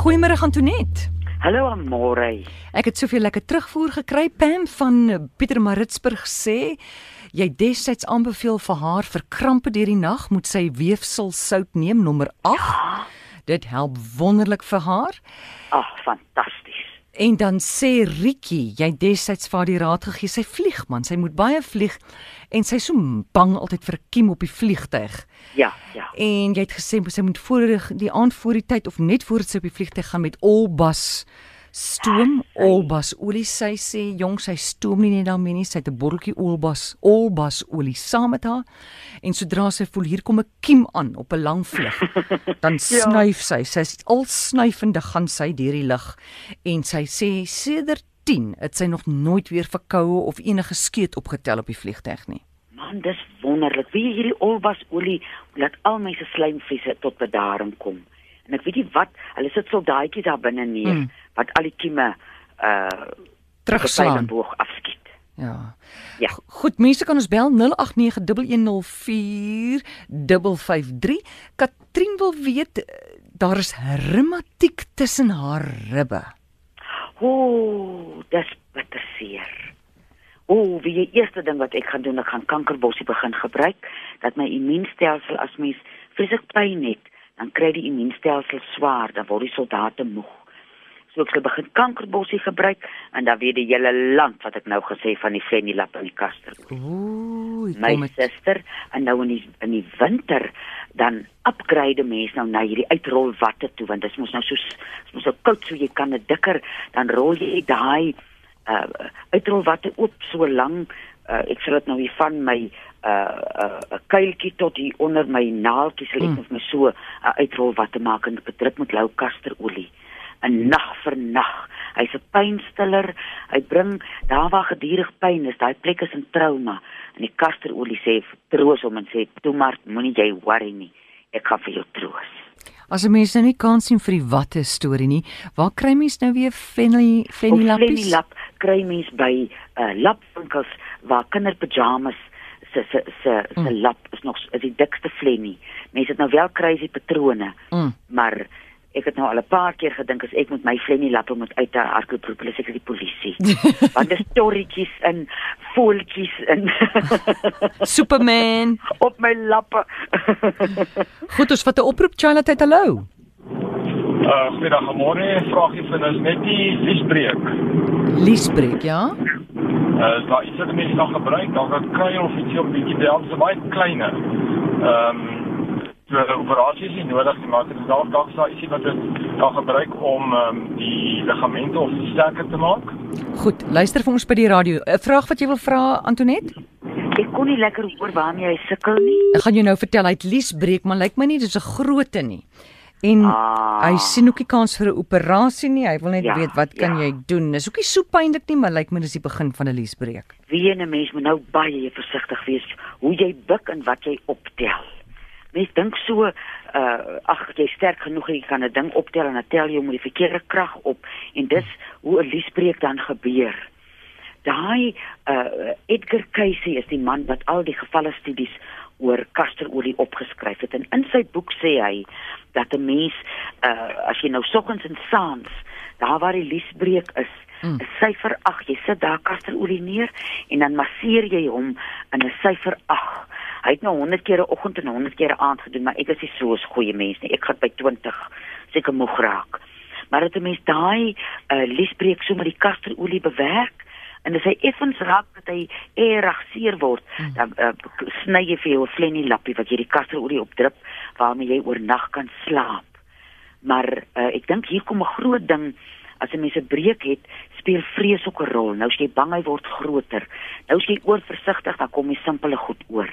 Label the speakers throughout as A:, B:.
A: Goeiemôre Antoinette.
B: Hallo Amore.
A: Ek het soveel lekker terugvoer gekry Pam van Pietermaritzburg sê jy destyds aanbeveel vir haar vir krampe deur die nag moet sy weefsel sout neem nommer 8. Ja. Dit help wonderlik vir haar.
B: Ag, fantasties.
A: En dan sê Rietjie, jy destyds vir die raad gegee, sy vlieg man, sy moet baie vlieg en sy so bang altyd vir 'n kiem op die vliegtyg.
B: Ja, ja.
A: En jy het gesê sy moet voor die aand voor die tyd of net voor sy op die vliegtyg gaan met Olbas stoom Olbas olie. Sy sê jong, sy stoom nie net daarmee nie, sy het 'n botteltjie Olbas Olbas olie saam met haar. En sodra sy voel hier kom 'n kiem aan op 'n lang vlug, dan ja. snuif sy. Sy's al snuifende gaan sy deur die lug en sy sê sedert 10 het sy nog nooit weer verkoue of enige skeet opgetel op die vliegtyg nie.
B: Man, dis wonderlik. Wie hierdie olbasolie laat al my se slijmvliese tot bedaring kom. En ek weet nie wat, hulle sit soldaatjies daar binne neer hmm. Wat al die kieme uh
A: terugslaan
B: boog afskiet.
A: Ja.
B: Ja.
A: Goed, mense kan ons bel 0891104553. Katrien wil weet daar is reumatiek tussen haar ribbe.
B: Ooh, dis bitter seer. Ooh, wie die eerste ding wat ek gaan doen, ek gaan kankerbossie begin gebruik dat my immuunstelsel as mens vreeslik pyn het, dan kry die immuunstelsel swaar, dan word die soldate moeg. So ek sal begin kankerbossie gebruik en dan weer die hele land wat ek nou gesê van die fenilap in die kaster.
A: Ooh,
B: my suster en nou in die in die winter dan upgrade mense nou na hierdie uitrol watte toe want dit mos nou so mos so koud so jy kan dit dikker dan rol jy daai uh, uitrol watte oop so lank uh, ek sal dit nou hier van my 'n uh, uh, kuiltjie tot hier onder my naaltjies lê mm. of my so 'n uh, uitrol watte maak en bedruk met lou kasterolie 'n nag vir nag. Hy's 'n pynstiller. Hy bring daar waar gedurig pyn is, daai plek is 'n trauma. En die kasterolie sê troos hom en sê toe maar moenie jy worry nie. Ek kan vir jou troos.
A: As 'n mens nou nie kan sien vir die watte storie nie, waar kry mens nou weer fenny fenny lappies?
B: Fenny lap kry mens by 'n uh, lapwinkels waar kinderpyjamas se se se se mm. lap is nog is die dikste flenny. Mense het nou wel crazy patrone, mm. maar ek het nou al 'n paar keer gedink as ek met my flenny lappe moet uit daar hardloop roep hulle seker die polisie. Want dis storretjies in voeltjies in
A: Superman
B: op my lappe.
A: Goed, ons vat 'n oproep Charlotte uit hallo.
C: Uh, goeiedag, môre vraagie vir ons net die liesbreek.
A: Liesbreek, ja?
C: Uh, daar is dit mense nog gebruik, dan kan kry of ietsie op bietjie bel, so baie kleiner. Ehm um, so operasies nie nodig nie, maar dit is dalk dalk sou ietsie wat dit kan gebruik om um, die ligamente of sterker te maak.
A: Goed, luister vir ons by die radio. 'n Vraag wat jy wil vra Antonet?
B: Ek kon nie lekker hoor waarmee jy sukkel nie.
A: Ek gaan jou nou vertel hy het liesbreek, maar lyk my nie dis 'n grootte nie. En ah. hy sien ook nie kans vir 'n operasie nie. Hy wil net ja, weet wat kan ja. jy doen? Dis ook nie so pynlik nie, maar lyk my dis die begin van 'n liesbreek.
B: Wie 'n mens moet nou baie versigtig wees hoe jy buik en wat jy optel. Mens dink so uh ag jy sterk genoeg jy kan 'n ding optel en dan tel jy met die verkeerde krag op en dis hoe 'n liesbreek dan gebeur. Daai uh Edgar Cayce is die man wat al die gevalle studies oor kasterolie opgeskryf het en in sy boek sê hy dat 'n mens uh as jy nou soggens en saans daar waar die liesbreek is Mm. 'n syfer 8. Jy sit daar kasterolie neer en dan masseer jy hom in 'n syfer 8. Hy het nou 100 keer 'n oggend en 100 keer 'n aand gedoen, maar ek is nie so 'n goeie mens nie. Ek gaan by 20 seker moeg raak. Maar dit 'n mens daai uh, liesbreek so met die kasterolie bewerk en as hy effens raak dat hy erig seer word, hmm. dan uh, sny jy vir jou 'n flennie lappie wat jy die kasterolie opdrup waarmee jy oornag kan slaap. Maar uh, ek dink hier kom 'n groot ding as 'n mens 'n breek het, speel vrees ook 'n rol. Nou as jy bang hy word groter. Nou as jy oorversigtig, dan kom jy simpele goed oor.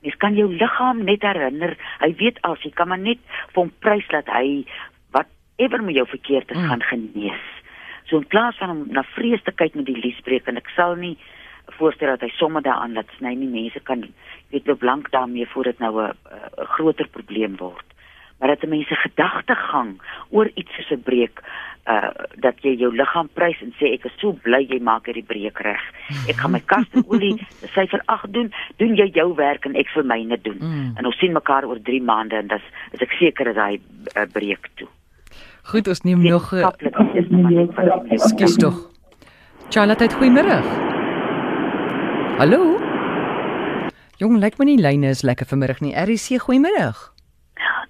B: Mens kan jou liggaam net herinner. Hy weet as jy kan maar net vir hom prys dat hy whatever met jou verkeerd is mm. gaan genees. So in plaas van om na vrees te kyk met die liesbreek en ek sal nie voorstel dat hy sommer daaraan laat sny nie. Mense kan weet hoe blank daarmee voor dit nou 'n groter probleem word. Maar dat mense gedagtegang oor iets soos 'n breek uh dat jy jou liggaam prys en sê ek is so bly jy maak hierdie breek reg. Ek gaan my kaste olie syfer 8 doen, doen jy jou werk en ek vir myne doen. Mm. En ons sien mekaar oor 3 maande en dis is ek seker dat hy uh, breek toe.
A: Goed, ons neem nog 'n
B: net wat ek lewe.
A: Skus tog. Charlotte, goeiemôre. Hallo. Jong, lyk my nie lyne is lekker vanmiddag nie. RC, goeiemôre.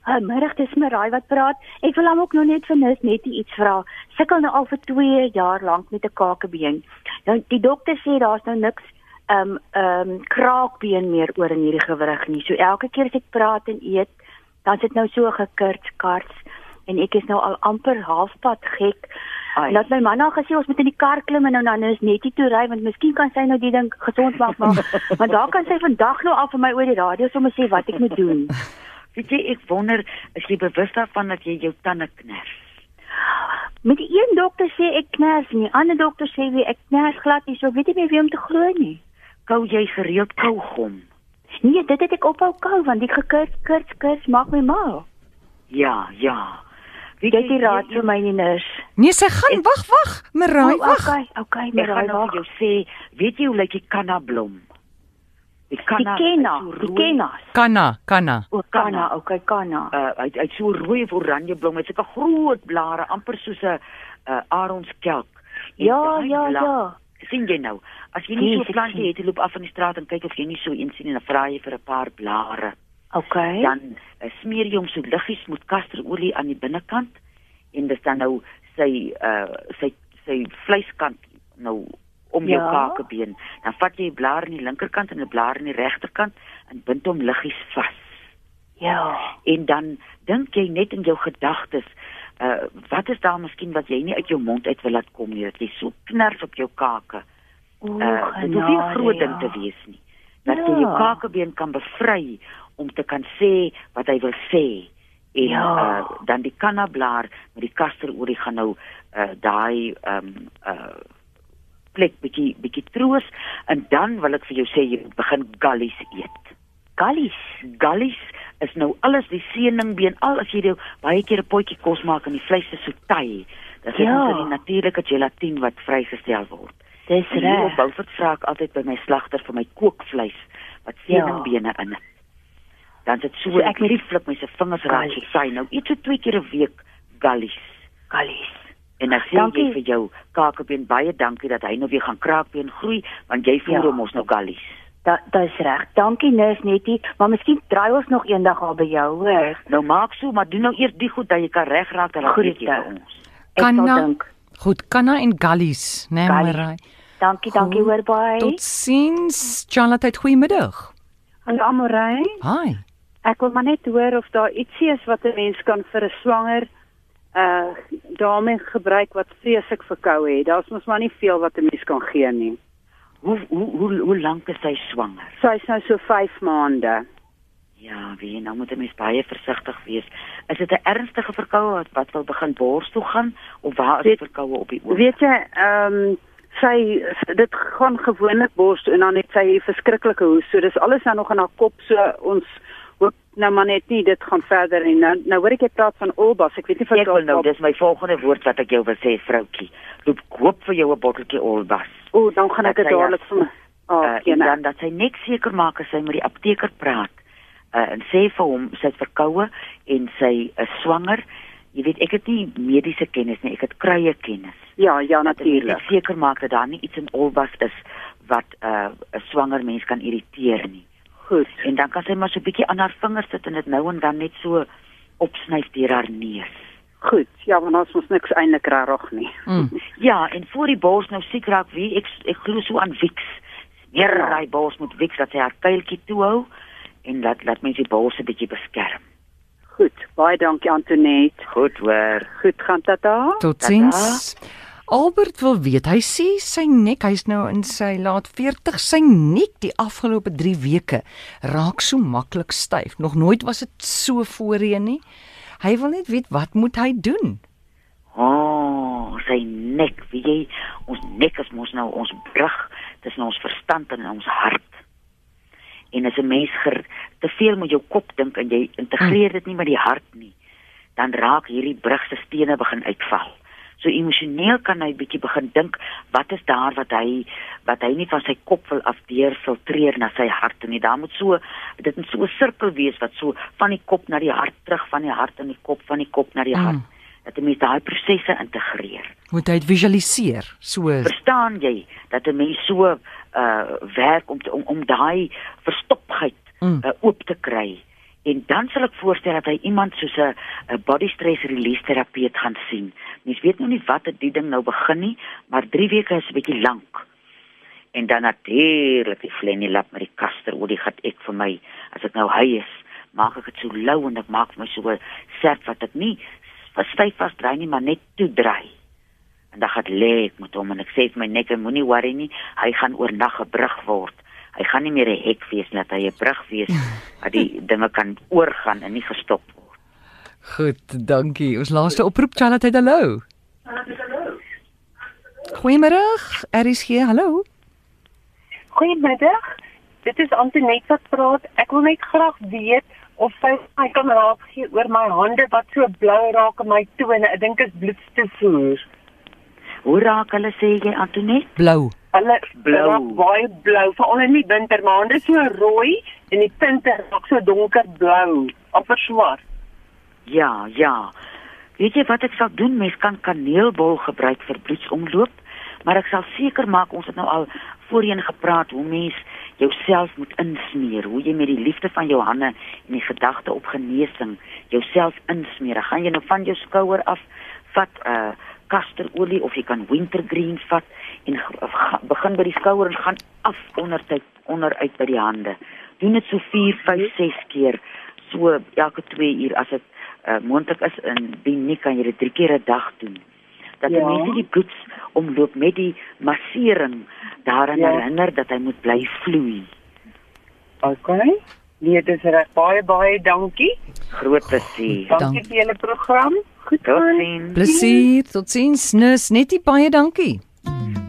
D: Uh, middag, dis Marai wat praat. Ek wil hom ook nog net vir Nis net iets vra. Sukkel nou al vir 2 jaar lank met 'n kakebeen. Nou die dokter sê daar's nou niks ehm um, ehm um, kraakbeen meer oor in hierdie gewrig nie. So elke keer as ek praat en eet, dan sit nou so gekirts karts en ek is nou al amper halfpad gek.
B: Ai.
D: Laat my man nou gesê ons moet in die kar klim en nou dan is net nie toe ry want miskien kan sy nou die ding gesond maak maar want daar kan sy vandag nou al vir my oor die radio sommer sê wat ek moet doen.
B: Weet jy, ek wonder, is jy bewus daarvan dat jy jou tande kners?
D: Met die een dokter sê ek kners en die ander dokter sê wie ek kners glad nie, so ek weet nie meer wie om te glo nie.
B: Kou jy gereeld kougom?
D: Nee, dit het ek ophou kou want die gekurs kurs kurs maak my mal.
B: Ja, ja. Weet
D: Dit is raad vir my nie nurse.
A: Nee, sy gaan wag, wag. Marai,
D: Oh,
A: wag.
D: okay, okay,
B: Ek
D: maar
B: gaan
D: raai
B: nou vir jou sê, weet jy hoe lyk die kannablom? Die
D: Die
B: kanna.
D: kenna,
B: is so
D: die kennas.
A: Kanna, kanna.
D: O, kanna, okay, kanna.
B: Uh hy hy't so rooi of oranje blom, hy't sulke groot blare, amper soos 'n uh, aronskelk.
D: Ja, ja, ja.
B: sien jy nou? As jy nie
D: Nee,
B: so 'n plantie
D: sien.
B: het, jy loop af in die straat en kyk of jy nie so een sien en dan vra jy vir 'n paar blare.
D: Okay.
B: Dan uh, smeer jy hom so liggies met kasterolie aan die binnekant en dis dan nou sy uh sy sy vleiskant nou om jou
D: Ja.
B: kakebeen. Dan vat jy 'n blaar aan die linkerkant en 'n blaar aan die regterkant en bind hom liggies vas.
D: Ja.
B: En dan dink jy net in jou gedagtes, uh wat is daar miskien wat jy nie uit jou mond uit wil laat kom nie, dat jy so kners op jou kake.
D: O,
B: Uh dit hoef nie groot ding
D: ja.
B: te wees nie. Dat jy
D: Ja.
B: jou kakebeen kan bevry om te kan sê wat hy wil sê. En
D: Ja.
B: uh dan die kannablaar met die kasterolie gaan nou uh daai ehm um, uh plek bietjie bietjie troos en dan wil ek vir jou sê jy moet begin gallies eet.
D: Gallies.
B: Gallies is nou alles die seeningbeen al as jy jou baie keer 'n potjie kos maak en die vleis is so taai. Dan sit
D: Ja.
B: ons in die natuurlike gelatine wat vrygestel word.
D: Dis reg.
B: Beaufort vra ek altyd by my slagter vir my kookvleis wat
D: Ja.
B: seeningbene in het. Dan sit so,
D: So
B: ek
D: ek moet-
B: lieflik my se vingers raak so saai. Nou eet so twee keer 'n week gallies.
D: Gallies.
B: En dan sê
D: Dankie.
B: jy vir jou kakebeen baie dankie dat hy nou weer gaan kraakbeen groei want jy voer
D: Ja.
B: hom ons nou gallies.
D: Da dis reg. Dankie nurse Nettie, maar miskien draai ons nog eendag al by jou, hoor.
B: Nou maak so, maar doen nou eers die goed dat jy kan regraak en dan
D: Goed,
B: weet jy vir ons.
D: Ek sal
A: Kanna.
D: dink.
A: Goed, kanna en gallies, né, nee. Marai?
D: Dankie, dankie
A: Goed.
D: hoor baie.
A: Totsiens. Charlotte, goeiemiddag.
E: Hallo Amorey,
A: Hi.
E: ek wil maar net hoor of daar ietsie is wat 'n mens kan vir 'n swanger uh dame gebruik wat vreeslik verkoue het. Daar's mos maar nie veel wat 'n mens kan gee nie.
B: Hoe hoe hoe, hoe lank is sy swanger?
E: Sy's nou so 5 maande.
B: Ja, wie nou moet 'n mens baie versigtig wees. Is dit 'n ernstige verkoue wat wat wil begin bors toe gaan of waar is die
E: Weet-
B: verkoue op die oog?
E: Weet jy, ehm um, sy dit gaan gewoonlik bors toe en dan het sy hierdie verskriklike hoes. So dis alles nou nog in haar kop. So ons hoop nou maar net nie dit gaan verder en nou nou hoor ek jy praat van Olbas. Ek weet nie
B: Ek wil nou, dis my volgende woord wat ek jou wil sê, vroutjie. Loop koop vir jou 'n botteltjie Olbas.
E: O, dan gaan ek dit
B: sy
E: dadelik vir my. Oh,
B: uh, en dan dat sy net seker maak as sy met die apteker praat uh, en sê vir hom sy's verkoue en sy is swanger. Jy weet, ek het nie mediese kennis nie, ek het kruie kennis.
E: ja, ja
B: Dat ek
E: natuurlik.
B: seker maak dat daar nie iets in Olbas is wat 'n uh, swanger mens kan irriteer nie. Dan kan sy maar so 'n bietjie aan haar vingers sit en dit nou en dan net so opsnyf deur haar neus.
E: Goed. Ja, want ons mos niks eintlik reg nie.
A: Mm.
B: Ja, en voor die bors nou siek raak wie ek ek glo so aan Wix. Smeer
E: Ja.
B: daai bors met Wix dat sy haar kuiltjie toehou en laat laat mens die bors 'n bietjie beskerm.
E: Goed. Baie dankie Antoinette.
B: Goed hoor.
E: Goed gaan daar?
A: Totsiens. Albert wil weet, hy sê sy nek, hy's nou in sy laat 40, sy nek die afgelope 3 weke raak so maklik styf. Nog nooit was dit so voorheen nie. Hy wil net weet wat moet hy doen?
B: O, oh, sy nek, weet jy, ons nek is mos nou ons brug tussen ons verstand en ons hart. En as 'n mens ger, te veel met jou kop dink en jy integreer dit nie met die hart nie, dan raak hierdie brug se stene begin uitval. So emosioneel kan hy bietjie begin dink wat is daar wat hy wat hy nie van sy kop wil afdeur filtreer na sy hart toe nie. Daar moet so dit moet so 'n sirkel wees wat so van die kop na die hart terug, van die hart in die kop, van die kop na die hart.
A: Mm.
B: dat 'n mens daai prosesse integreer.
A: Moet hy dit visualiseer. So
B: Verstaan jy dat 'n mens so uh werk om te, om, om daai verstopheid
A: Mm.
B: uh, oop te kry? En dan sal ek voorstel dat hy iemand soos 'n 'n body stress release terapeut gaan sien. Mens weet nou nie wat dit die ding nou begin nie, maar 3 weke is 'n bietjie lank. En dan natuurlik die flenilap met die kasterolie gaan ek vir my as ek nou hy is, maak ek dit so lou en ek maak my so serp wat ek nie vas styf vasdraai nie, maar net toedraai. En dan gaan lê ek met hom en ek sê vir my nek, moenie worry nie, hy gaan oornag 'n brug word. Hy gaan nie meer 'n hek wees nie, dat hy 'n brug wees waar die dinge kan oorgaan en nie gestop word.
A: goed, dankie. Ons laaste oproep Charlotte, hallo. Goeiemôre. RSG, hallo.
F: Goeiemiddag. Dit is Antoinette wat praat. Ek wil net graag weet of sy my kan raak gee oor my hande wat so blou raak in my tone. Ek dink is bloedstoevoer.
B: Hoe raak hulle sê jy Antoinette?
A: Blou.
F: Hulle
B: Blou.
F: baie blou, veral in die winter, maar hande so rooi en die punte raak so donkerblou, amper swart.
B: Ja, ja. Weet jy wat ek sal doen? Mens kan kaneelbol gebruik vir bloedsomloop, maar ek sal seker maak ons het nou al voorheen gepraat hoe mens jouself moet insmeer, hoe jy met die liefde van jou hande en die gedagte op genesing jouself insmeer. Dan gaan jy nou van jou skouer af vat uh kasterolie of jy kan wintergreen vat en begin by die skouer en gaan af onder tyd onderuit by die hande. Doen dit so 4, 5, 6 keer so elke 2 uur as dit uh, moontlik is en dien nie kan jy dit 3 keer 'n dag doen. Dat die
F: Ja.
B: mense die bloed omloop met die massering daaraan
F: Ja.
B: herinner dat hy moet bly vloei.
F: Okay. Nee, dis reg. Baie baie dankie.
B: Groot plesier.
F: Dankie vir julle program. Goed aan.
B: Totsiens.
A: Plesier. Totsiens. Nus, net die baie dankie.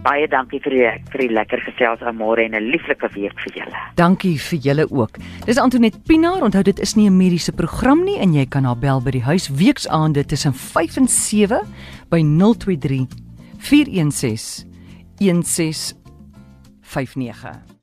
B: Baie dankie vir die vir die lekker gesels aan môre en 'n lieflike week vir julle.
A: Dankie vir julle ook. Dis Antoinette Pinaar. Onthou dit is nie 'n mediese program nie en jy kan haar bel by die huis weksaande tussen 5 en 7 by 023 416 1659.